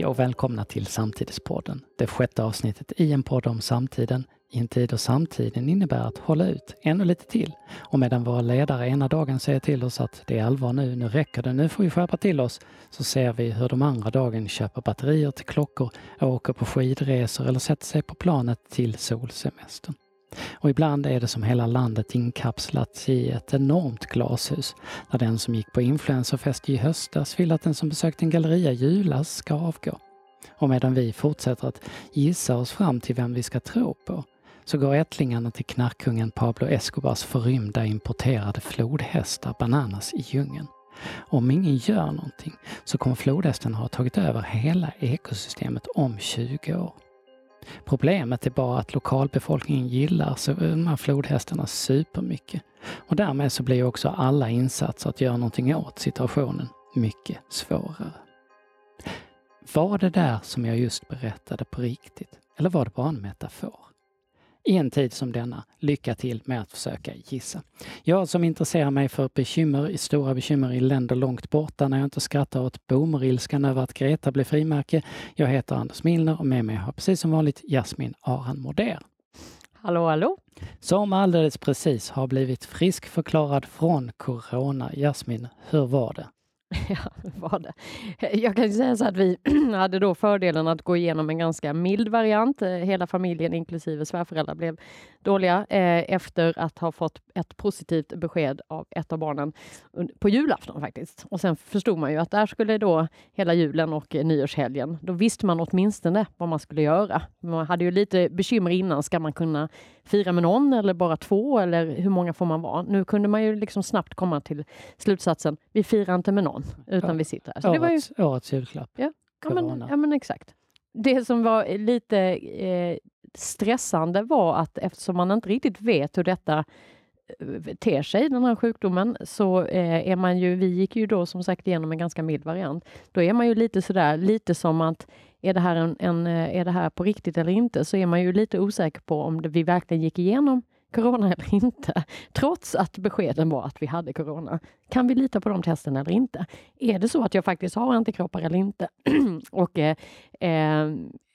Hej och välkomna till Samtidspodden. Det sjätte avsnittet i en podd om samtiden i en tid då samtiden innebär att hålla ut ännu lite till. Och medan våra ledare ena dagen säger till oss att det är allvar nu, nu räcker det, nu får vi skärpa till oss, så ser vi hur de andra dagen köper batterier till klockor, åker på skidresor eller sätter sig på planet till solsemestern. Och ibland är det som hela landet inkapslats i ett enormt glashus, där den som gick på influencerfest i höstas vill att den som besökte en galleria i julas ska avgå. Och medan vi fortsätter att gissa oss fram till vem vi ska tro på, så går ättlingarna till knarkkungen Pablo Escobars förrymda importerade flodhästar bananas i djungeln. Om ingen gör någonting så kommer flodhästen ha tagit över hela ekosystemet om 20 år. Problemet är bara att lokalbefolkningen gillar så eh, de här flodhästarna supermycket. Och därmed så blir också alla insatser att göra någonting åt situationen mycket svårare. Var det där som jag just berättade på riktigt? Eller var det bara en metafor? I en tid som denna, lycka till med att försöka gissa. Jag som intresserar mig för bekymmer, stora bekymmer i länder långt borta när jag inte skrattar åt boomerilskan över att Greta blev frimärke. Jag heter Anders Milner och med mig har precis som vanligt Jasmin Aran Moder. Hallå, hallå! Som alldeles precis har blivit friskförklarad från corona. Jasmin, hur var det? Ja, var det. Jag kan säga så att vi hade då fördelen att gå igenom en ganska mild variant. Eh, hela familjen inklusive svärföräldrar blev dåliga eh, efter att ha fått ett positivt besked av ett av barnen på julafton faktiskt. Och sen förstod man ju att där skulle då hela julen och nyårshelgen, då visste man åtminstone vad man skulle göra. Man hade ju lite bekymmer innan. Ska man kunna fira med någon eller bara två eller hur många får man vara? Nu kunde man ju liksom snabbt komma till slutsatsen. Vi firar inte med någon utan ja. vi sitter här. Så årets, det var ju... årets julklapp. Ja. Ja men, ja men exakt. Det som var lite eh, stressande var att eftersom man inte riktigt vet hur detta eh, ter sig, den här sjukdomen, så eh, är man ju, vi gick ju då som sagt igenom en ganska mild variant. Då är man ju lite sådär, lite som att är det här, en, en eh, är det här på riktigt eller inte? Så är man ju lite osäker på om det, vi verkligen gick igenom corona eller inte, trots att beskeden var att vi hade corona. Kan vi lita på de testerna eller inte? Är det så att jag faktiskt har antikroppar eller inte? och, eh, eh,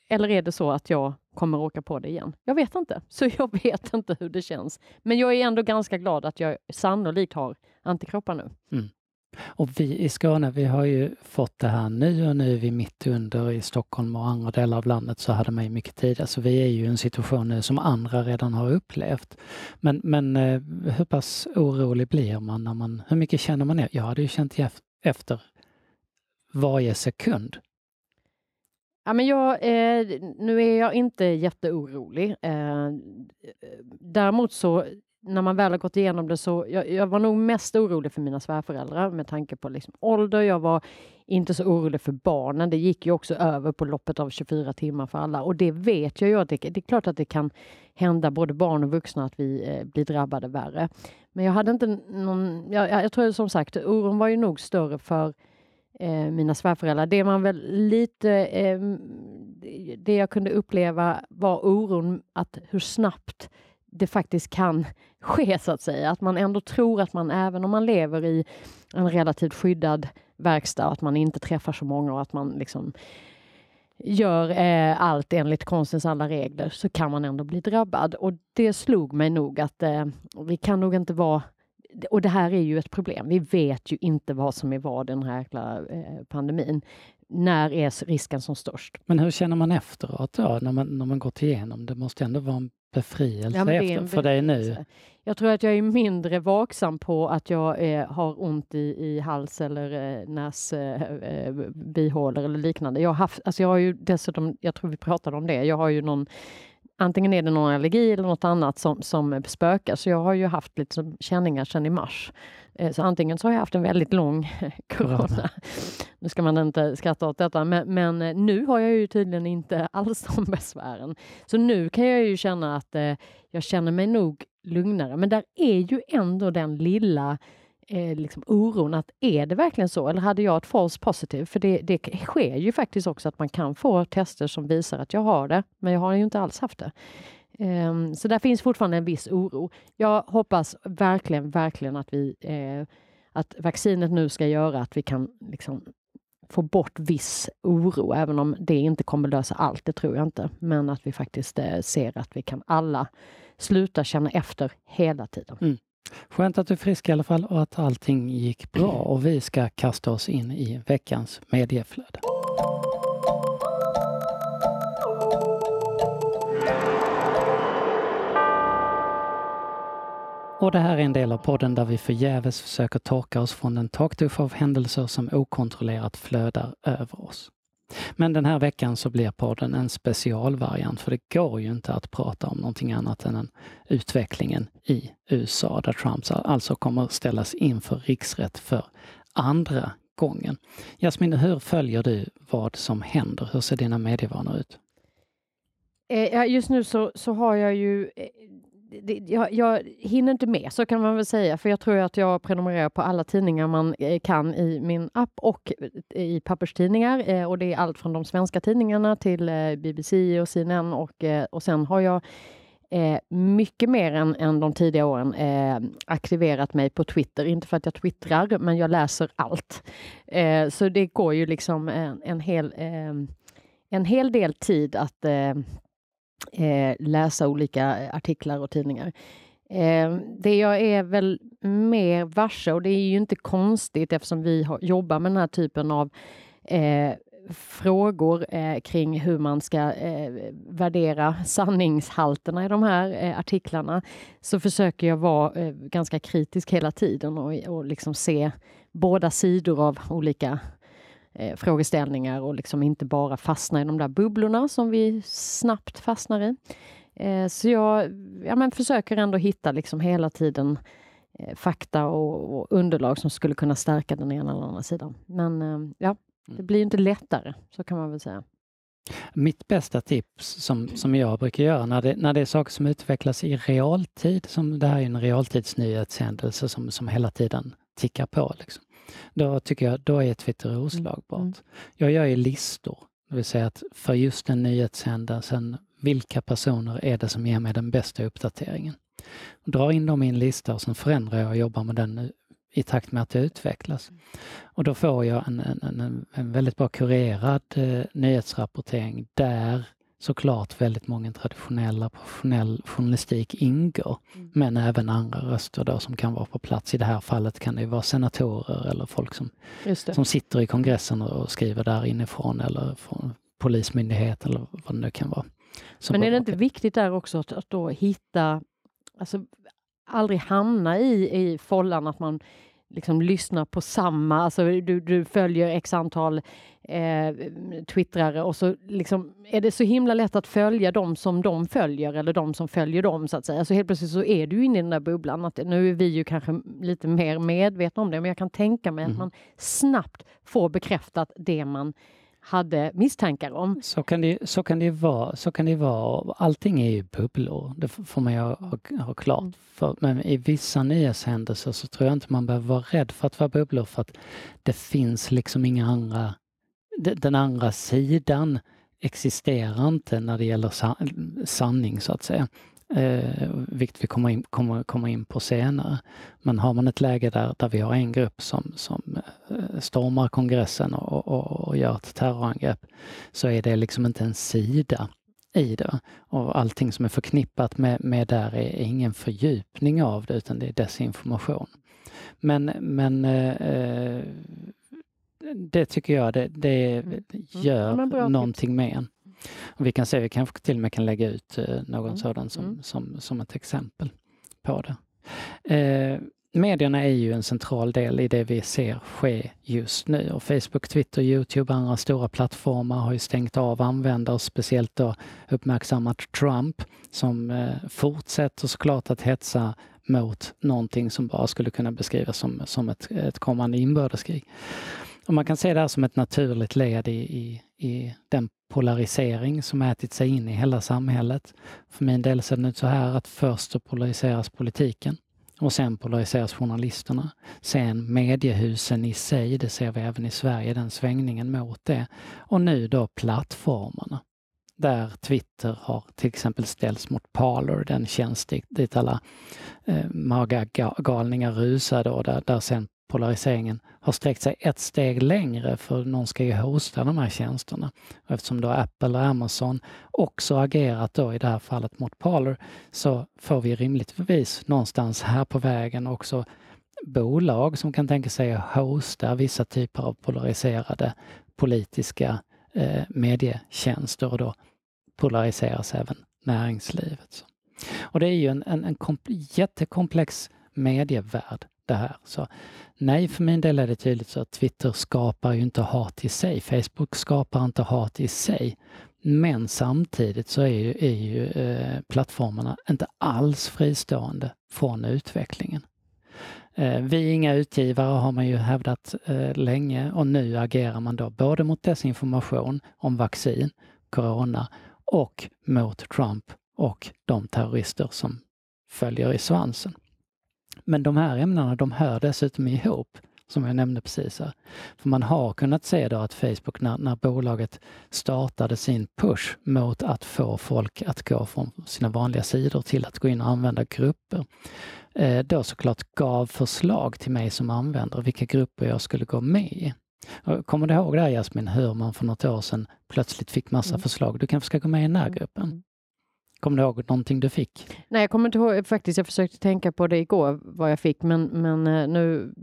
eller är det så att jag kommer åka på det igen? Jag vet inte, så jag vet inte hur det känns. Men jag är ändå ganska glad att jag sannolikt har antikroppar nu. Mm. Och vi i Skåne, vi har ju fått det här nu och nu är vi mitt under i Stockholm och andra delar av landet så hade man ju mycket tidigare. Så vi är ju i en situation nu som andra redan har upplevt. Men, men eh, hur pass orolig blir man när man, hur mycket känner man? Jag hade ju känt efter varje sekund. Ja, men jag, eh, nu är jag inte jätteorolig. Eh, eh däremot så när man väl har gått igenom det så, jag, jag, var nog mest orolig för mina svärföräldrar med tanke på liksom ålder. Jag var inte så orolig för barnen. Det gick ju också över på loppet av 24 timmar för alla och det vet jag ju att det, det är klart att det kan hända både barn och vuxna att vi eh, blir drabbade värre. Men jag hade inte någon, jag, jag tror som sagt oron var ju nog större för eh, mina svärföräldrar. Det man väl lite, eh, det jag kunde uppleva var oron att hur snabbt det faktiskt kan ske, så att säga. Att man ändå tror att man, även om man lever i en relativt skyddad verkstad, att man inte träffar så många och att man liksom gör eh, allt enligt konstens alla regler, så kan man ändå bli drabbad. Och det slog mig nog att eh, vi kan nog inte vara och det här är ju ett problem. Vi vet ju inte vad som är vad den här jäkla eh, pandemin. När är risken som störst? Men hur känner man efteråt då, när man, när man gått igenom? Det måste ändå vara en befrielse ja, efter, för dig nu? Jag tror att jag är mindre vaksam på att jag eh, har ont i, i hals eller eh, näsbihålor eh, eh eller liknande. Jag har, haft, alltså jag har ju dessutom, jag tror vi pratade om det, jag har ju någon Antingen är det någon allergi eller något annat som, som spökar. Så jag har ju haft lite känningar sedan i mars. Eh, så antingen så har jag haft en väldigt lång corona. Nu ska man inte skratta åt detta, men, men, eh, nu har jag ju tydligen inte alls de besvären. Så nu kan jag ju känna att eh, jag känner mig nog lugnare. Men där är ju ändå den lilla eh, liksom oron att är det verkligen så? Eller hade jag ett false positive? För det, det sker ju faktiskt också att man kan få tester som visar att jag har det, men jag har ju inte alls haft det. Um, så där finns fortfarande en viss oro. Jag hoppas verkligen, verkligen att vi eh, att vaccinet nu ska göra att vi kan liksom få bort viss oro, även om det inte kommer lösa allt, det tror jag inte. Men att vi faktiskt eh, ser att vi kan alla sluta känna efter hela tiden. Mm. Skönt att du är frisk i alla fall och att allting gick bra och vi ska kasta oss in i veckans medieflöde. Och det här är en del av podden där vi förgäves försöker torka oss från den taktuff av händelser som okontrollerat flödar över oss. Men den här veckan så blir podden en specialvariant för det går ju inte att prata om någonting annat än utvecklingen i USA där Trump alltså kommer ställas inför riksrätt för andra gången. Jasmin, hur följer du vad som händer? Hur ser dina medievanor ut? Eh, just nu så, så har jag ju eh, det, jag, jag hinner inte med, så kan man väl säga, för jag tror att jag prenumererar på alla tidningar man eh, kan i min app och eh, i papperstidningar. Eh, och det är allt från de svenska tidningarna till BBC och CNN och, och sen har jag Eh, mycket mer än, än de tidiga åren eh, aktiverat mig på Twitter. Inte för att jag twittrar, men jag läser allt. Eh, så det går ju liksom en, en hel, en hel del tid att eh, läsa olika eh, artiklar och tidningar. Eh, det jag är väl mer varse, och det är ju inte konstigt eftersom vi har, jobbar med den här typen av eh, frågor eh, kring hur man ska eh, värdera sanningshalterna i de här eh, artiklarna så försöker jag vara eh, ganska kritisk hela tiden och, och liksom se båda sidor av olika eh, frågeställningar och liksom inte bara fastna i de där bubblorna som vi snabbt fastnar i. Eh, så jag ja, men försöker ändå hitta liksom hela tiden eh, fakta och, och, underlag som skulle kunna stärka den ena eller andra sidan. Men eh, ja, det mm. blir inte lättare, så kan man väl säga. Mitt bästa tips som, som jag brukar göra när det, när det är saker som utvecklas i realtid, som det här är en realtidsnyhetshändelse som, som hela tiden tickar på. Liksom. Då tycker jag, då är Twitter mm. oslagbart. Mm. Jag gör ju listor, det vill säga att för just den nyhetshändelsen, vilka personer är det som ger mig den bästa uppdateringen? Drar in dem i en lista och sen förändrar jag och jobbar med den i takt med att det utvecklas. Och då får jag en, en, en, en väldigt bra kurerad eh, nyhetsrapportering där såklart väldigt många traditionella professionell journalistik ingår. Mm. Men även andra röster då som kan vara på plats. I det här fallet kan det vara senatorer eller folk som, som sitter i kongressen och skriver där inifrån eller från polismyndighet eller vad det nu kan vara. Men är det inte viktigt där också att, att då hitta, alltså aldrig hamna i, i follan att man liksom lyssnar på samma, alltså du, du följer x antal eh, twittrare och så liksom är det så himla lätt att följa dem som de följer eller de som följer dem så att säga. Så helt plötsligt så är du inne i den där bubblan. Att, nu är vi ju kanske lite mer medvetna om det, men jag kan tänka mig mm. att man snabbt får bekräftat det man hade misstankar om. Så kan det, så kan det vara. Så kan det vara. Allting är ju bubblor, det får man ju ha, ha klart mm. för. Men i vissa nyhetshändelser så tror jag inte man behöver vara rädd för att vara bubblor för att det finns liksom inga andra den andra sidan existerar inte när det gäller sanning så att säga. Eh, vilket vi kommer in, kommer, kommer in på senare. Men har man ett läge där, där vi har en grupp som, som eh, stormar kongressen och, och, och gör ett terrorangrepp så är det liksom inte en sida i det. Och allting som är förknippat med, med där är ingen fördjupning av det utan det är desinformation. Men, men eh, det tycker jag det, det mm. Mm. gör ja, någonting med en. Och vi kan se, vi kanske till och med kan lägga ut eh, någon mm. sådan som, mm. som, som ett exempel på det. Eh, medierna är ju en central del i det vi ser ske just nu och Facebook, Twitter, Youtube och andra stora plattformar har ju stängt av användare, speciellt då uppmärksammat Trump som eh, fortsätter såklart att hetsa mot någonting som bara skulle kunna beskrivas som, som ett, ett kommande inbördeskrig. Och man kan se det här som ett naturligt led i, i, i den polarisering som ätit sig in i hela samhället. För min del ser det ut så här att först så polariseras politiken och sen polariseras journalisterna. Sen mediehusen i sig, det ser vi även i Sverige, den svängningen mot det. Och nu då plattformarna där Twitter har till exempel ställts mot Parler, den tjänst dit alla eh, maga galningar rusade och där, där sen polariseringen har sträckt sig ett steg längre för någon ska ju hosta de här tjänsterna. Och eftersom då Apple och Amazon också agerat då i det här fallet mot Parler så får vi rimligtvis någonstans här på vägen också bolag som kan tänka sig att hosta vissa typer av polariserade politiska eh, medietjänster och då polariseras även näringslivet. Och det är ju en, en, en jättekomplex medievärld det här. Så nej, för min del är det tydligt så att Twitter skapar ju inte hat i sig. Facebook skapar inte hat i sig. Men samtidigt så är ju, är ju eh, plattformarna inte alls fristående från utvecklingen. Eh, vi är inga utgivare har man ju hävdat eh, länge och nu agerar man då både mot desinformation om vaccin, corona och mot Trump och de terrorister som följer i svansen. Men de här ämnena de hör dessutom ihop, som jag nämnde precis här. För man har kunnat se då att Facebook, när, när bolaget startade sin push mot att få folk att gå från sina vanliga sidor till att gå in och använda grupper, eh, då såklart gav förslag till mig som användare vilka grupper jag skulle gå med i. Kommer du ihåg det här Jasmin, hur man för något år sedan plötsligt fick massa mm. förslag? Du kanske ska gå med i den här mm. gruppen? Mm. Kommer du ihåg någonting du fick? Nej, jag kommer inte ihåg faktiskt. Jag försökte tänka på det igår, vad jag fick, men, men eh, nu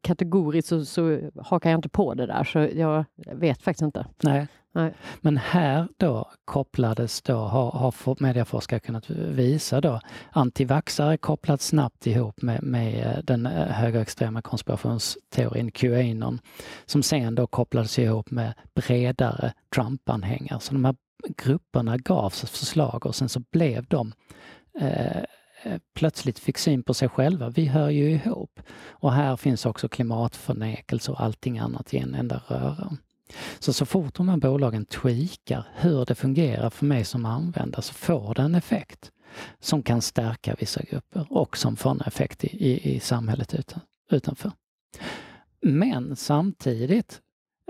kategoriskt så, så hakar jag inte på det där, så jag vet faktiskt inte. Nej. Nej. Men här då kopplades då, har, har medieforskare kunnat visa då, antivaxare kopplats snabbt ihop med, med eh, den eh, högerextrema konspirationsteorin Qanon, som sen då kopplades ihop med bredare Trump-anhängare. Så de här grupperna gavs förslag och sen så blev de eh, eh, plötsligt fick syn på sig själva. Vi hör ju ihop. Och här finns också klimatförnekelse och allting annat i en enda röra. Så så fort de här bolagen tweakar hur det fungerar för mig som användare så får det en effekt som kan stärka vissa grupper och som får en effekt i, i, i samhället utan, utanför. Men samtidigt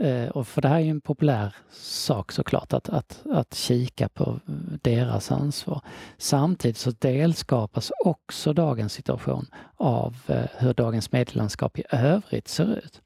Eh, och för det här är ju en populär sak såklart, att, att, att kika på deras ansvar. Samtidigt så delskapas också dagens situation av eh, hur dagens medielandskap i övrigt ser ut.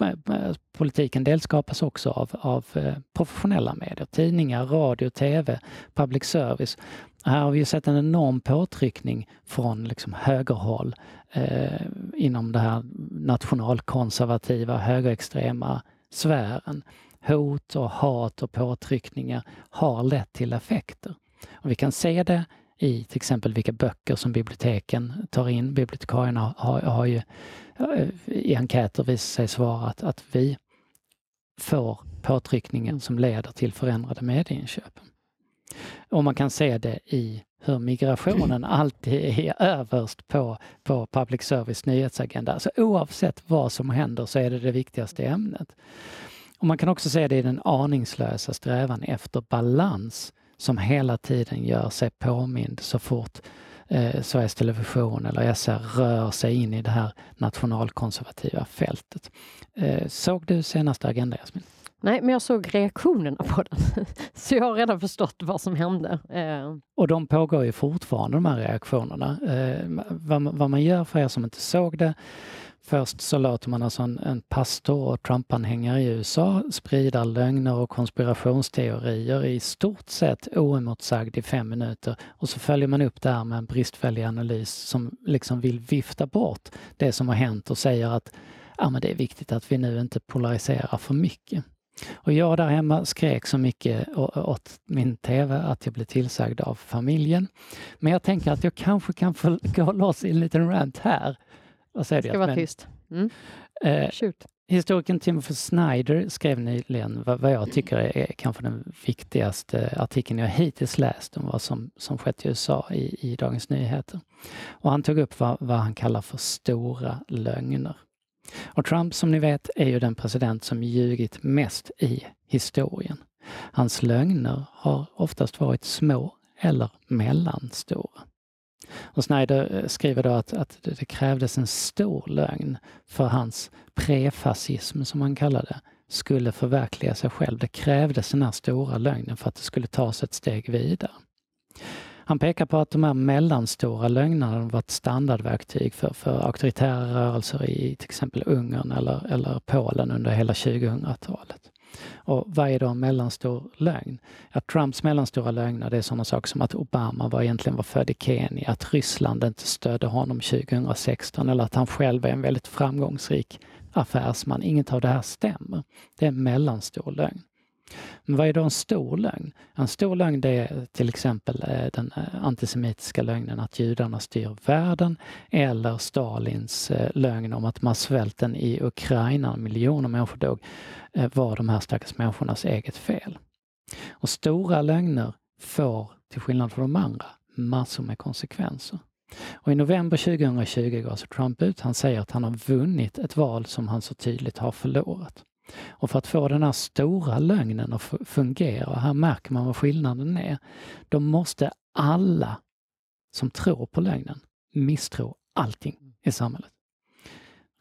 Eh, eh, politiken delskapas också av, av eh, professionella medier, tidningar, radio, tv, public service. Här har vi sett en enorm påtryckning från liksom högerhåll eh, inom det här nationalkonservativa, högerextrema sfären, hot och hat och påtryckningar har lett till effekter. Och vi kan se det i till exempel vilka böcker som biblioteken tar in. Bibliotekarierna har, har ju eh, i enkäter visat sig svara att, att vi får påtryckningar som leder till förändrade medieinköp. Och man kan se det i hur migrationen alltid är överst på, på public service nyhetsagenda. Alltså oavsett vad som händer så är det det viktigaste ämnet. Och man kan också se det i den aningslösa strävan efter balans som hela tiden gör sig påmind så fort eh, Sveriges Television eller SR rör sig in i det här nationalkonservativa fältet. Eh, såg du senaste Agenda, Jasmin? Nej, men jag såg reaktionerna på den. Så jag har redan förstått vad som hände. Eh. Och de pågår ju fortfarande, de här reaktionerna. Eh, vad, man gör för er som inte såg det. Först så låter man alltså en, en pastor och Trump-anhängare i USA sprida lögner och konspirationsteorier i stort sett oemotsagd i fem minuter. Och så följer man upp det här med en bristfällig analys som liksom vill vifta bort det som har hänt och säger att ja, men det är viktigt att vi nu inte polariserar för mycket. Och jag där hemma skrek så mycket åt min TV att jag blev tillsagd av familjen. Men jag tänker att jag kanske kan få gå loss i en liten rant här. Vad säger du? Ska vara tyst. Mm. Eh, Historikern Timothy Snyder skrev nyligen vad, vad jag tycker är kanske den viktigaste artikeln jag hittills läst om vad som, som skett i USA i, i Dagens Nyheter. Och han tog upp vad, vad han kallar för stora lögner. Och Trump, som ni vet, är ju den president som ljugit mest i historien. Hans lögner har oftast varit små eller mellanstora. Och Snyder eh, skriver då att, att det krävdes en stor lögn för hans prefascism, som han kallar det, skulle förverkliga sig själv. Det krävdes den här stora lögnen för att det skulle tas ett steg vidare. Han pekar på att de här mellanstora lögnerna varit standardverktyg för, för auktoritära rörelser i till exempel Ungern eller, eller Polen under hela 2000-talet. Och vad är då en mellanstor lögn? Ja, Trumps mellanstora lögner det är sådana saker som att Obama var egentligen var född i Kenya, att Ryssland inte stödde honom 2016 eller att han själv är en väldigt framgångsrik affärsman. Inget av det här stämmer. Det är en mellanstor lögn. Men vad är då en stor lögn? En stor lögn det är till exempel eh, den eh, antisemitiska lögnen att judarna styr världen eller Stalins eh, lögn om att massvälten i Ukraina, miljoner människor dog, var de här stackars människornas eget fel. Och stora lögner får, till skillnad från de andra, massor med konsekvenser. Och I november 2020 går alltså Trump ut. Han säger att han har vunnit ett val som han så tydligt har förlorat. Och för att få den här stora lögnen att fungera, och här märker man vad skillnaden är, då måste alla som tror på lögnen misstro allting i samhället.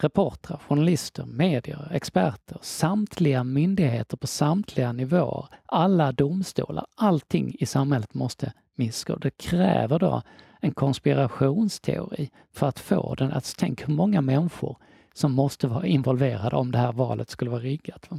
Reportrar, journalister, medier, experter, samtliga myndigheter på samtliga nivåer, alla domstolar, allting i samhället måste misstro. Det kräver då en konspirationsteori för att få den att tänka hur många människor som måste vara involverade om det här valet skulle vara riggat.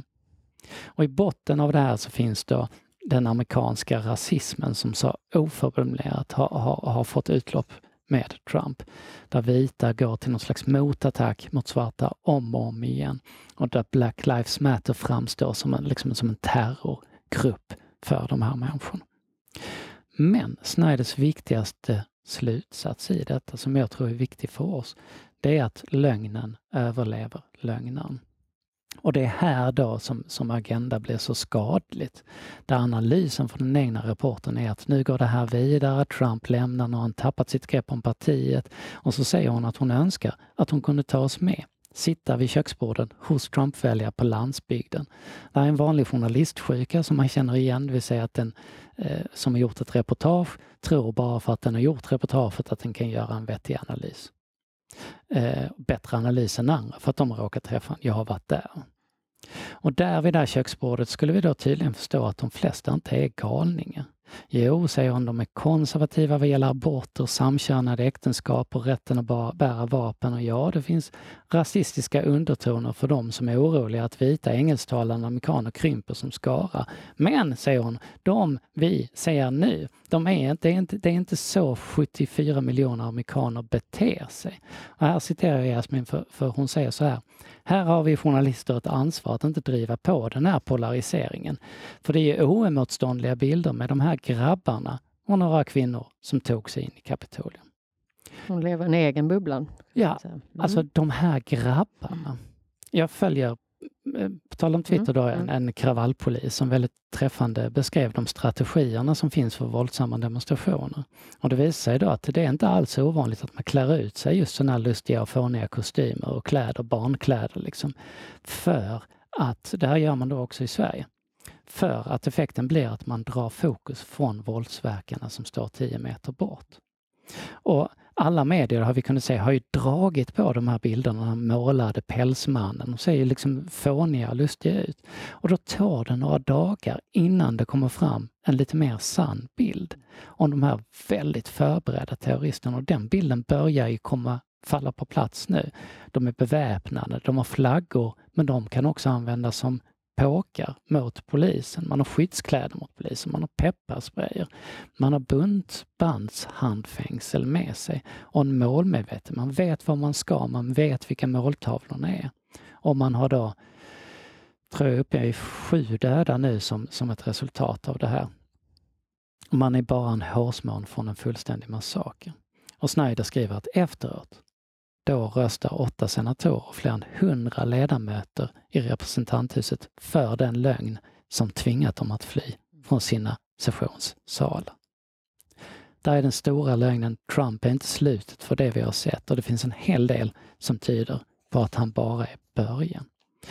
Och i botten av det här så finns då den amerikanska rasismen som så oförblommerat har, har, har fått utlopp med Trump. Där vita går till någon slags motattack mot svarta om och om igen. Och där Black Lives Matter framstår som en, liksom, som en terrorgrupp för de här människorna. Men Snyders viktigaste slutsats i detta, som jag tror är viktig för oss, det är att lögnen överlever lögnaren. Och det är här då som, som Agenda blir så skadligt. Där analysen från den egna rapporten är att nu går det här vidare, Trump lämnar, nu har han tappat sitt grepp om partiet och så säger hon att hon önskar att hon kunde ta oss med sitta vid köksborden hos Trump-väljare på landsbygden. Det här är en vanlig journalistsjuka som man känner igen, det vill säga att den eh, som har gjort ett reportage tror bara för att den har gjort reportaget att den kan göra en vettig analys eh, bättre analys än andra för att de har råkat träffa Jag har varit där. Och där vid det här köksbordet skulle vi då tydligen förstå att de flesta inte är galningar. Jo, säger hon, de är konservativa vad gäller aborter, samkönade äktenskap och rätten att bära vapen. Och ja, det finns rasistiska undertoner för de som är oroliga att vita engelsktalande amerikaner krymper som skara. Men, säger hon, de vi ser nu, de är inte, det, är inte, det är inte så 74 miljoner amerikaner beter sig. Och här citerar jag Jasmin, för, för hon säger så här. Här har vi journalister ett ansvar att inte driva på den här polariseringen. För det är oemotståndliga bilder med de här grabbarna och några kvinnor som tog sig in i Kapitolium. Hon lever i en egen bubblan. Ja, mm. alltså de här grabbarna. Jag följer Eh, på tal om Twitter då, en, mm. en kravallpolis som väldigt träffande beskrev de strategierna som finns för våldsamma demonstrationer. Och det visar sig då att det är inte alls ovanligt att man klär ut sig just sådana här lustiga och fåniga kostymer och kläder, barnkläder liksom. För att, det här gör man då också i Sverige, för att effekten blir att man drar fokus från våldsverkarna som står tio meter bort. Och alla medier har vi kunnat se har ju dragit på de här bilderna, den målade pälsmannen. De ser ju liksom fåniga och lustiga ut. Och då tar det några dagar innan det kommer fram en lite mer sann bild om de här väldigt förberedda terroristerna. Och den bilden börjar ju komma falla på plats nu. De är beväpnade, de har flaggor, men de kan också användas som påkar mot polisen, man har skyddskläder mot polisen, man har pepparsprayer, man har buntbandshandfängsel med sig och en målmedveten. Man vet var man ska, man vet vilka måltavlorna är. Och man har då, tror jag, uppe i sju döda nu som, som ett resultat av det här. Man är bara en hårsmån från en fullständig massaker. Och Snyder skriver att efteråt då röstar åtta senatorer och fler än hundra ledamöter i representanthuset för den lögn som tvingat dem att fly från sina sessionssalar. Där är den stora lögnen, Trump är inte slutet för det vi har sett och det finns en hel del som tyder på att han bara är början.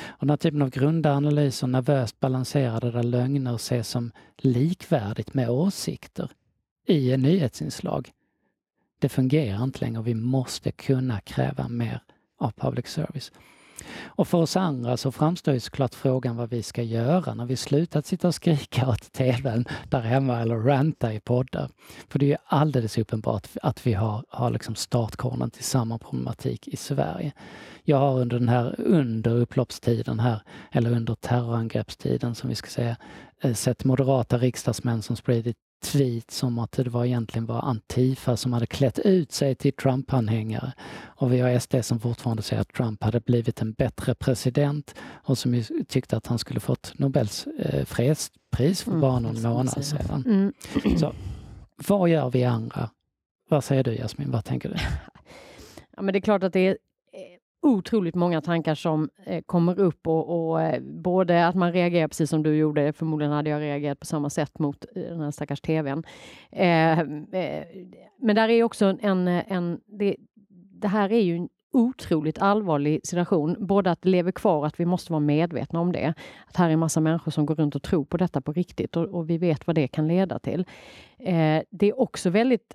Och den här typen av grunda analyser, nervöst balanserade där lögner ses som likvärdigt med åsikter i nyhetsinslag, det fungerar inte längre vi måste kunna kräva mer av public service. Och för oss andra så framstår ju såklart frågan vad vi ska göra när vi slutat sitta och skrika åt tvn där hemma eller ranta i poddar. För det är ju alldeles uppenbart att vi har, har liksom startkornen till samma problematik i Sverige. Jag har under den här under upploppstiden här, eller under terrorangreppstiden som vi ska säga, eh, sett moderata riksdagsmän som spridit tweets om att det var egentligen var Antifa som hade klätt ut sig till Trump-anhängare. Och vi har SD som fortfarande säger att Trump hade blivit en bättre president och som tyckte att han skulle fått Nobels eh, fredspris för mm, bara någon månad sedan. Mm. Så, vad gör vi andra? Vad säger du Jasmin, vad tänker du? Ja, men det är klart att det är otroligt många tankar som eh, kommer upp och, och eh, både att man reagerar precis som du gjorde, förmodligen hade jag reagerat på samma sätt mot eh, den här stackars tvn. Eh, eh, men där är också en, en det, det här är ju en otroligt allvarlig situation. Både att det lever kvar och att vi måste vara medvetna om det. Att här är massa människor som går runt och tror på detta på riktigt och, och vi vet vad det kan leda till. Eh, det är också väldigt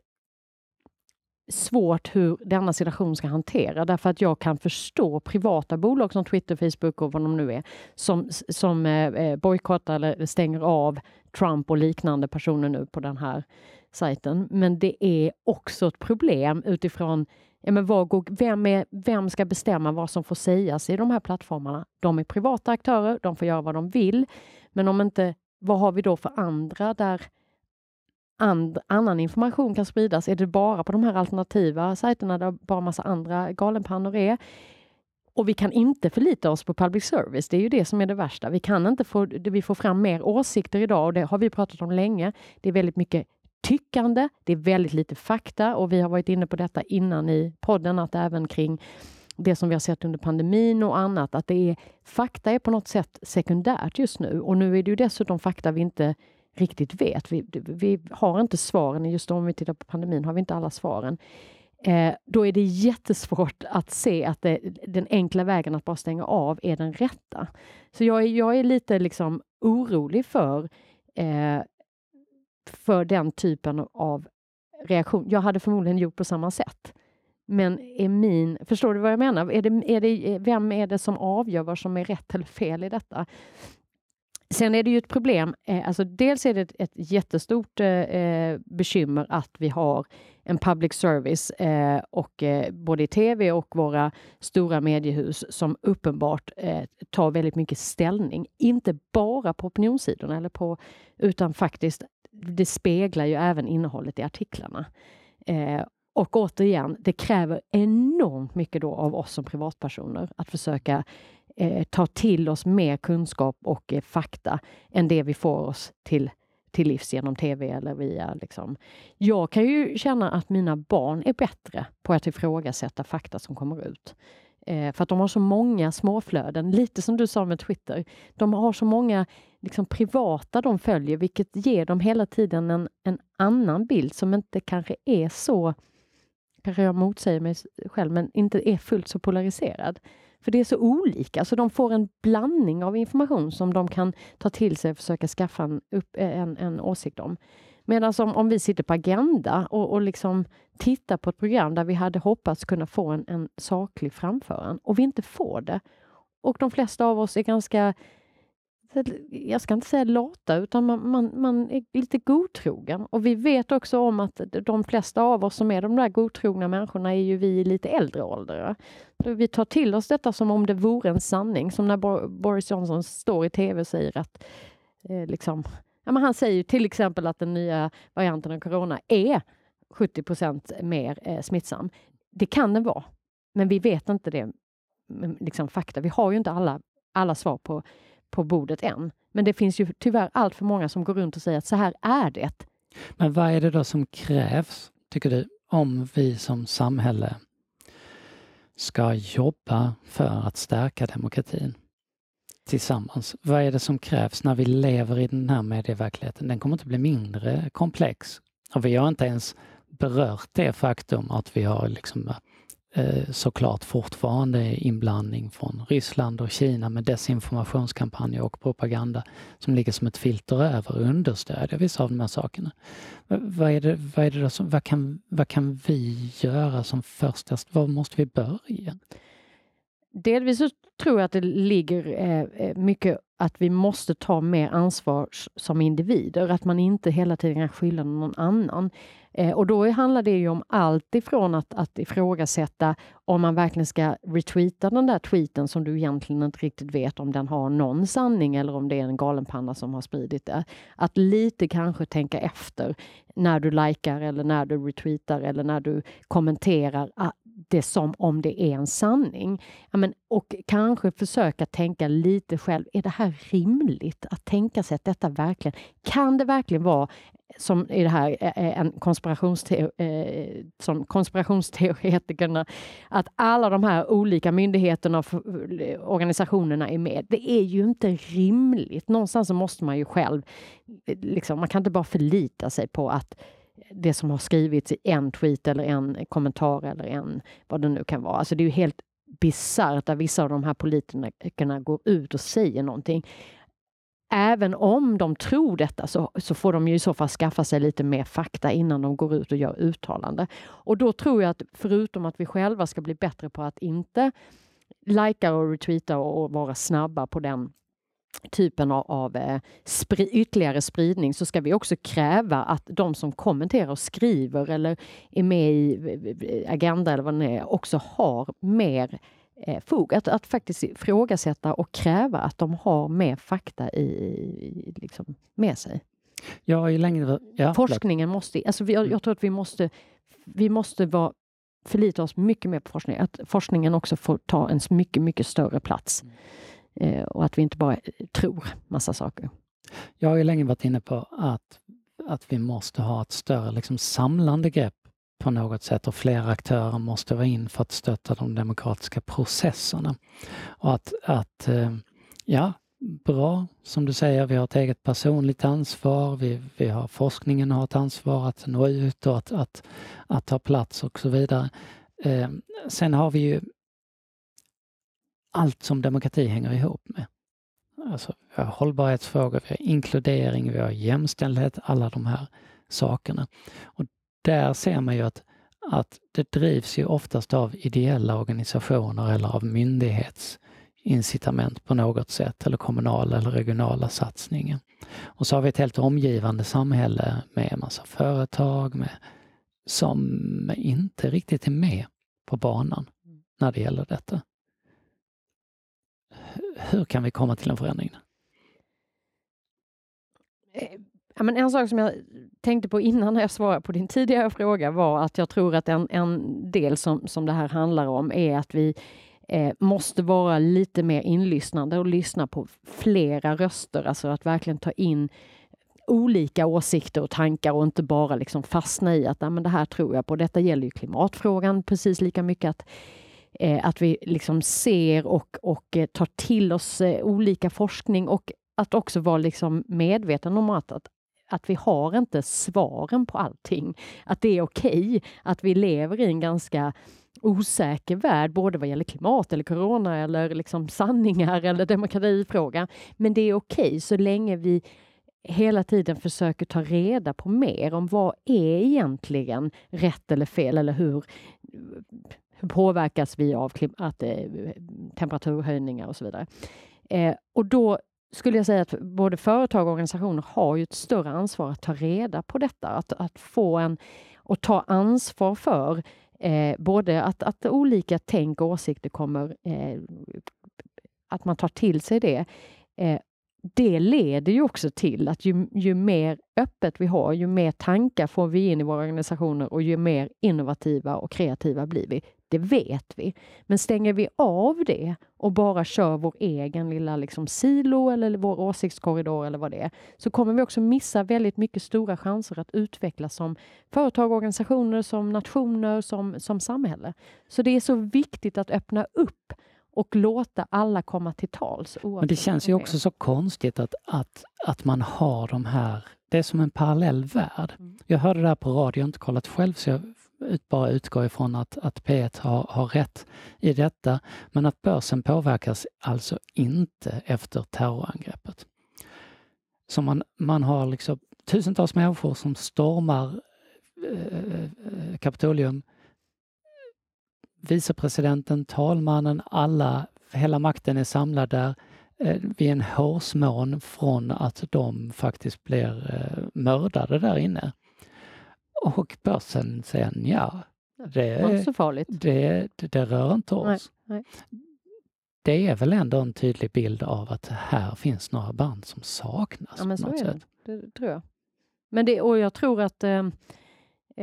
svårt hur denna situation ska hantera därför att jag kan förstå privata bolag som Twitter, Facebook och vad de nu är som, som eh, eh, bojkottar eller stänger av Trump och liknande personer nu på den här sajten. Men det är också ett problem utifrån ja, men vad går, vem, är, vem ska bestämma vad som får sägas i de här plattformarna? De är privata aktörer, de får göra vad de vill. Men om inte, vad har vi då för andra där and, annan information kan spridas? Är det bara på de här alternativa sajterna där bara massa andra galenpannor är? Och vi kan inte förlita oss på public service. Det är ju det som är det värsta. Vi kan inte få, vi får fram mer åsikter idag och det har vi pratat om länge. Det är väldigt mycket tyckande. Det är väldigt lite fakta och vi har varit inne på detta innan i podden att även kring det som vi har sett under pandemin och annat, att det är fakta är på något sätt sekundärt just nu och nu är det ju dessutom fakta vi inte riktigt vet. Vi, vi har inte svaren. Just om vi tittar på pandemin har vi inte alla svaren. Eh, då är det jättesvårt att se att det, den enkla vägen att bara stänga av är den rätta. Så jag, jag är lite liksom orolig för, eh, för den typen av reaktion. Jag hade förmodligen gjort på samma sätt. Men är min, förstår du vad jag menar? Är det, är det, vem är det som avgör vad som är rätt eller fel i detta? Sen är det ju ett problem. Eh, alltså dels är det ett, ett jättestort eh, eh, bekymmer att vi har en public service eh, och eh, både i tv och våra stora mediehus som uppenbart eh, tar väldigt mycket ställning. Inte bara på opinionssidorna eller på, utan faktiskt det speglar ju även innehållet i artiklarna. Eh, och återigen, det kräver enormt mycket då av oss som privatpersoner att försöka eh, ta till oss mer kunskap och eh, fakta än det vi får oss till, till livs genom tv eller via liksom. Jag kan ju känna att mina barn är bättre på att ifrågasätta fakta som kommer ut. Eh, för att de har så många småflöden, lite som du sa med Twitter. De har så många liksom, privata de följer, vilket ger dem hela tiden en, en annan bild som inte kanske är så kanske jag motsäger mig själv, men inte är fullt så polariserad. För det är så olika, så de får en blandning av information som de kan ta till sig och försöka skaffa en, upp, eh, en, en åsikt om. Medan om, om vi sitter på Agenda och, och liksom tittar på ett program där vi hade hoppats kunna få en, en saklig framföran och vi inte får det. Och de flesta av oss är ganska jag ska inte säga lata, utan man, man, man, är lite godtrogen. Och vi vet också om att de flesta av oss som är de där godtrogna människorna är ju vi i lite äldre ålder. Vi tar till oss detta som om det vore en sanning, som när Boris Johnson står i tv och säger att eh, liksom, ja, men han säger ju till exempel att den nya varianten av corona är 70% mer eh, smittsam. Det kan den vara, men vi vet inte det liksom fakta. Vi har ju inte alla, alla svar på på bordet än. Men det finns ju tyvärr allt för många som går runt och säger att så här är det. Men vad är det då som krävs, tycker du, om vi som samhälle ska jobba för att stärka demokratin tillsammans? Vad är det som krävs när vi lever i den här medieverkligheten? Den kommer inte bli mindre komplex. Och vi har inte ens berört det faktum att vi har liksom eh, Eh, såklart fortfarande inblandning från Ryssland och Kina med desinformationskampanjer och propaganda som ligger som ett filter över och understödjer vissa av de här sakerna. Vad, är det, vad, är det som, vad, kan, vad kan vi göra som första, var måste vi börja? Delvis så tror jag att det ligger eh, eh mycket att vi måste ta mer ansvar som individer, att man inte hela tiden kan skylla någon annan. Eh, och då handlar det ju om allt ifrån att, att ifrågasätta om man verkligen ska retweeta den där tweeten som du egentligen inte riktigt vet om den har någon sanning eller om det är en galenpanna som har spridit det. Att lite kanske tänka efter när du likar eller när du retweetar eller när du kommenterar ah, det som om det är en sanning. Ja, men, och kanske försöka tänka lite själv, är det här rimligt att tänka sig att detta verkligen, kan det verkligen vara som i det här en konspirationsteori, eh, som konspirationsteoretikerna, att alla de här olika myndigheterna och organisationerna är med. Det är ju inte rimligt. Någonstans så måste man ju själv, liksom, man kan inte bara förlita sig på att det som har skrivits i en tweet eller en kommentar eller en vad det nu kan vara. Alltså det är ju helt bisarrt att vissa av de här politikerna går ut och säger någonting. Även om de tror detta så, så får de ju i så fall skaffa sig lite mer fakta innan de går ut och gör uttalande. Och då tror jag att förutom att vi själva ska bli bättre på att inte likea och retweeta och, och vara snabba på den typen av, av eh, spri, ytterligare spridning så ska vi också kräva att de som kommenterar och skriver eller är med i Agenda eller vad det är också har mer eh, fog. Att, att faktiskt ifrågasätta och kräva att de har mer fakta i, i liksom, med sig. Ja, i längre... Ja, Forskningen måste... Alltså vi, jag tror att vi måste, vi måste vara förlita oss mycket mer på forskning. Att forskningen också får ta en mycket, mycket större plats. Eh, och att vi inte bara tror massa saker. Jag har ju länge varit inne på att, att vi måste ha ett större liksom, samlande grepp på något sätt och fler aktörer måste vara in för att stötta de demokratiska processerna. Och att, att eh, ja, bra, som du säger, vi har ett eget personligt ansvar, vi, vi har forskningen har ett ansvar att nå ut och att, att, att ta plats och så vidare. Eh, sen har vi ju allt som demokrati hänger ihop med. Alltså, vi har hållbarhetsfrågor, vi har inkludering, vi har jämställdhet, alla de här sakerna. Och där ser man ju att, att det drivs ju oftast av ideella organisationer eller av myndighetsincitament på något sätt, eller kommunala eller regionala satsningar. Och så har vi ett helt omgivande samhälle med en massa företag med, som inte riktigt är med på banan när det gäller detta hur kan vi komma till en förändring? Eh, ja, men en sak som jag tänkte på innan när jag svarade på din tidigare fråga var att jag tror att en, en del som, som det här handlar om är att vi eh, måste vara lite mer inlyssnande och lyssna på flera röster, alltså att verkligen ta in olika åsikter och tankar och inte bara liksom fastna i att men det här tror jag på. Detta gäller ju klimatfrågan precis lika mycket. att Eh, att vi liksom ser och, och eh, tar till oss eh, olika forskning och att också vara liksom medveten om att, att att vi har inte svaren på allting. Att det är okej okay, att vi lever i en ganska osäker värld, både vad gäller klimat eller corona eller liksom sanningar eller demokratifrågan. Men det är okej okay, så länge vi hela tiden försöker ta reda på mer om vad är egentligen rätt eller fel eller hur hur påverkas vi av att, eh, temperaturhöjningar och så vidare. Eh, och då skulle jag säga att både företag och organisationer har ju ett större ansvar att ta reda på detta, att, att få en och ta ansvar för eh, både att, att olika tänk och åsikter kommer, eh, att man tar till sig det. Eh, det leder ju också till att ju, ju mer öppet vi har, ju mer tankar får vi in i våra organisationer och ju mer innovativa och kreativa blir vi. Det vet vi. Men stänger vi av det och bara kör vår egen lilla liksom silo eller vår åsiktskorridor eller vad det är, så kommer vi också missa väldigt mycket stora chanser att utvecklas som företag, organisationer, som nationer, som, som samhälle. Så det är så viktigt att öppna upp och låta alla komma till tals. Men det känns ju också så konstigt att, att, att man har de här, det är som en parallell värld. Mm. Jag hörde det här på radio, jag har inte kollat själv så jag ut, bara utgår ifrån att, att P1 har, har rätt i detta, men att börsen påverkas alltså inte efter terrorangreppet. Så man, man har liksom tusentals människor som stormar eh, Kapitolium. Vicepresidenten, talmannen, alla hela makten är samlad där. Eh, vi är en hårsmån från att de faktiskt blir eh, mördade där inne. Och börsen säger ja, det, så farligt. Det, det, det rör inte oss. Nej, nej. Det är väl ändå en tydlig bild av att här finns några band som saknas. Ja, men så är sätt. det. det tror jag. Men det, och jag tror att eh,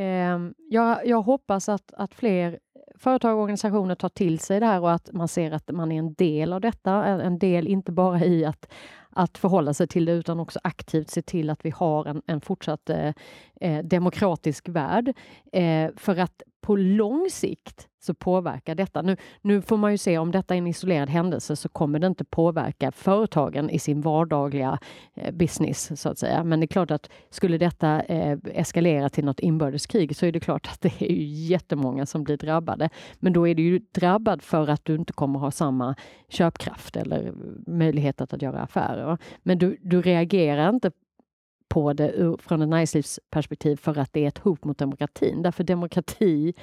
Ehm, jag, jag hoppas att, att fler företag och organisationer tar till sig det här och att man ser att man är en del av detta. En, del inte bara i att, att förhålla sig till det utan också aktivt se till att vi har en, en fortsatt eh, eh demokratisk värld. Eh, för att på lång sikt så påverkar detta. Nu, nu får man ju se om detta är en isolerad händelse så kommer det inte påverka företagen i sin vardagliga eh, business så att säga. Men det är klart att skulle detta eh, eskalera till något inbördeskrig så är det klart att det är ju jättemånga som blir drabbade. Men då är du ju drabbad för att du inte kommer ha samma köpkraft eller möjlighet att göra affärer. Men du, du reagerar inte på det från ett näringslivsperspektiv för att det är ett hot mot demokratin. Därför demokrati,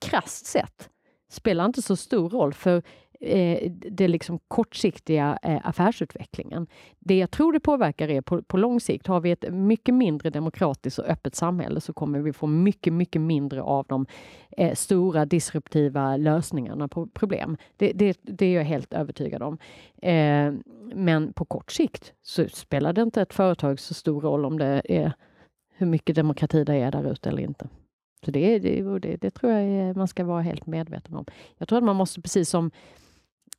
krasst sett, spelar inte så stor roll för eh, det liksom kortsiktiga eh, affärsutvecklingen. Det jag tror det påverkar är på, på lång sikt, har vi ett mycket mindre demokratiskt och öppet samhälle så kommer vi få mycket, mycket mindre av de eh, stora disruptiva lösningarna på problem. Det, det, det är jag helt övertygad om. Eh, men på kort sikt så spelar det inte ett företag så stor roll om det är hur mycket demokrati det är där ute eller inte. Så det, det, det, det tror jag eh, man ska vara helt medveten om. Jag tror att man måste, precis som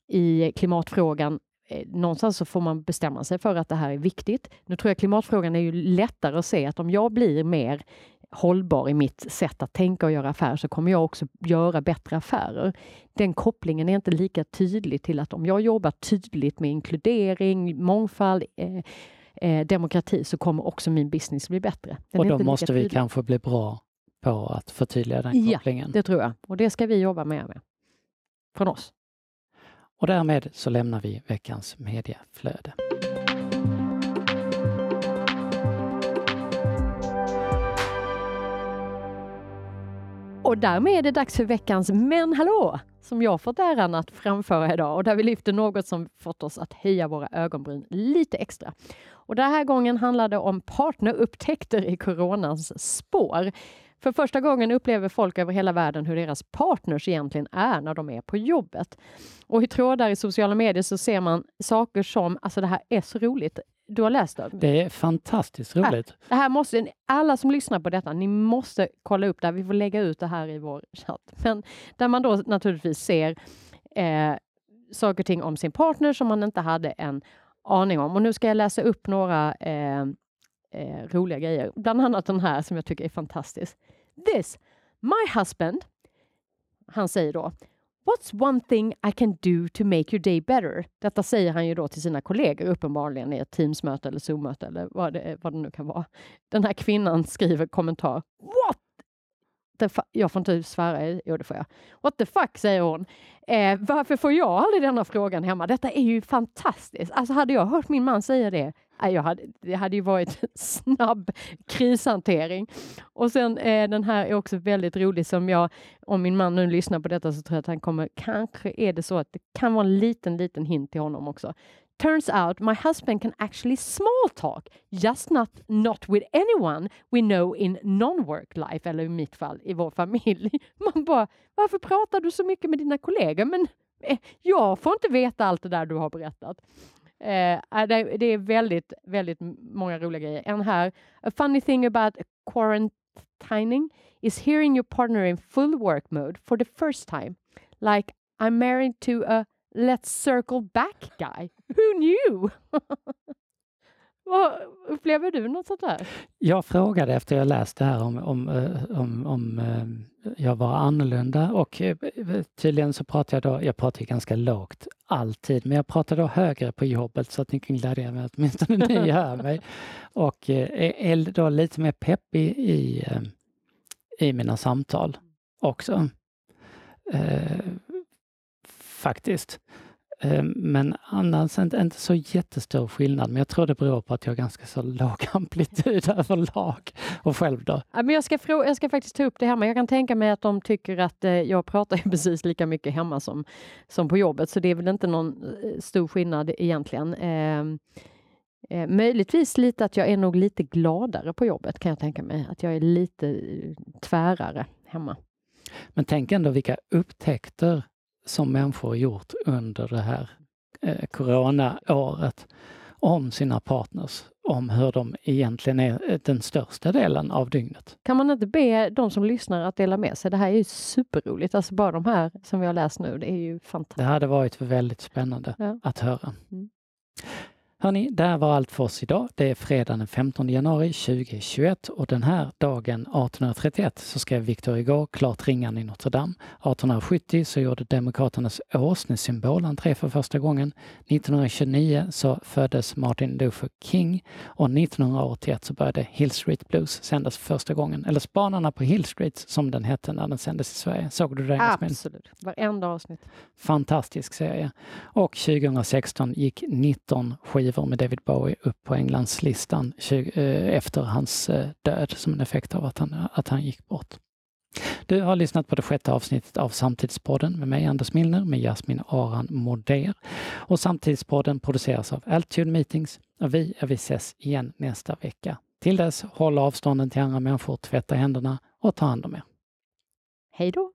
i klimatfrågan, eh, någonstans så får man bestämma sig för att det här är viktigt. Nu tror jag klimatfrågan är ju lättare att se att om jag blir mer hållbar i mitt sätt att tänka och göra affärer så kommer jag också göra bättre affärer. Den kopplingen är inte lika tydlig till att om jag jobbar tydligt med inkludering, mångfald, eh, eh, demokrati så kommer också min business bli bättre. Den och då måste vi tydlig. kanske bli bra på att förtydliga den Ja, kopplingen. Det tror jag och det ska vi jobba mer med. Från oss. Och därmed så lämnar vi veckans mediaflöde. Och därmed är det dags för veckans Men hallå! Som jag fått äran att framföra idag och där vi lyfter något som fått oss att höja våra ögonbryn lite extra. Och den här gången handlar det om partnerupptäckter i coronans spår. För första gången upplever folk över hela världen hur deras partners egentligen är när de är på jobbet. Och i trådar i sociala medier så ser man saker som, alltså det här är så roligt. Du har läst det? Det är fantastiskt roligt. Det här måste, alla som lyssnar på detta, ni måste kolla upp det här. Vi får lägga ut det här i vår chatt. Men där man då naturligtvis ser eh, saker och ting om sin partner som man inte hade en aning om. Och nu ska jag läsa upp några eh, eh, roliga grejer. Bland annat den här som jag tycker är fantastisk. This, my husband, han säger då What's one thing I can do to make your day better? Detta säger han ju då till sina kollegor uppenbarligen i ett Teamsmöte eller Zoom-möte eller vad det, vad det nu kan vara. Den här kvinnan skriver kommentar. What the Jag får inte svära, jo det får jag. What the fuck säger hon. Eh, varför får jag aldrig denna frågan hemma? Detta är ju fantastiskt. Alltså hade jag hört min man säga det, jag hade, det hade ju varit snabb krishantering. Och sen eh, den här är också väldigt rolig som jag, om min man nu lyssnar på detta så tror jag att han kommer, kanske är det så att det kan vara en liten, liten hint till honom också. Turns out my husband can actually small talk, just not, not with anyone we know in non-work life, eller i mitt fall i vår familj. Man bara, varför pratar du så mycket med dina kollegor? Men eh, jag får inte veta allt det där du har berättat. Eh, äh, det, det är väldigt, väldigt många roliga grejer. En här, a funny thing about quarantining is hearing your partner in full work mode for the first time. Like, I'm married to a let's circle back guy. Who knew? Upplever du något sånt där? Jag frågade efter jag läste det här om, om, eh, om, om eh, jag var annorlunda och eh, tydligen så pratar jag då, jag pratar ganska lågt alltid, men jag pratar då högre på jobbet så att ni kan glädja mig, åtminstone ni hör mig. Och är då lite mer peppig i, i mina samtal också. Eh, faktiskt. Eh, men annars inte, inte så jättestor skillnad. Men jag tror det beror på att jag har ganska så låg amplitud överlag. Och själv då? Ja, men jag, ska jag ska faktiskt ta upp det hemma. Jag kan tänka mig att de tycker att eh, jag pratar precis lika mycket hemma som, som på jobbet, så det är väl inte någon eh, stor skillnad egentligen. Eh, eh, möjligtvis lite att jag är nog lite gladare på jobbet kan jag tänka mig. Att jag är lite tvärare hemma. Men tänk ändå vilka upptäckter som människor gjort under det här eh, coronaåret om sina partners, om hur de egentligen är eh, den största delen av dygnet. Kan man inte be de som lyssnar att dela med sig? Det här är ju superroligt. Alltså bara de här som vi har läst nu, det är ju fantastiskt. Det hade varit väldigt spännande ja. att höra. Mm. Hörni, det här var allt för oss idag. Det är fredag den 15 januari 2021 och den här dagen 1831 så skrev Victor Hugo klart ringan i Notre Dame. 1870 så gjorde Demokraternas åsnesymbol entré för första gången. 1929 så föddes Martin Luther King och 1981 så började Hill Street Blues sändas för första gången. Eller Spanarna på Hill Street som den hette när den sändes i Sverige. Såg du det? Absolut, varenda avsnitt. Fantastisk serie. Och 2016 gick 19 skivor skivor med David Bowie upp på Englandslistan eh, efter hans eh, död som en effekt av att han, att han gick bort. Du har lyssnat på det sjätte avsnittet av Samtidspodden med mig Anders Milner med Jasmin Aran Moder. Och Samtidspodden produceras av Altitude Meetings och vi, vi ses igen nästa vecka. Till dess, håll avstånden till andra människor, tvätta händerna och ta hand om er. Hej då!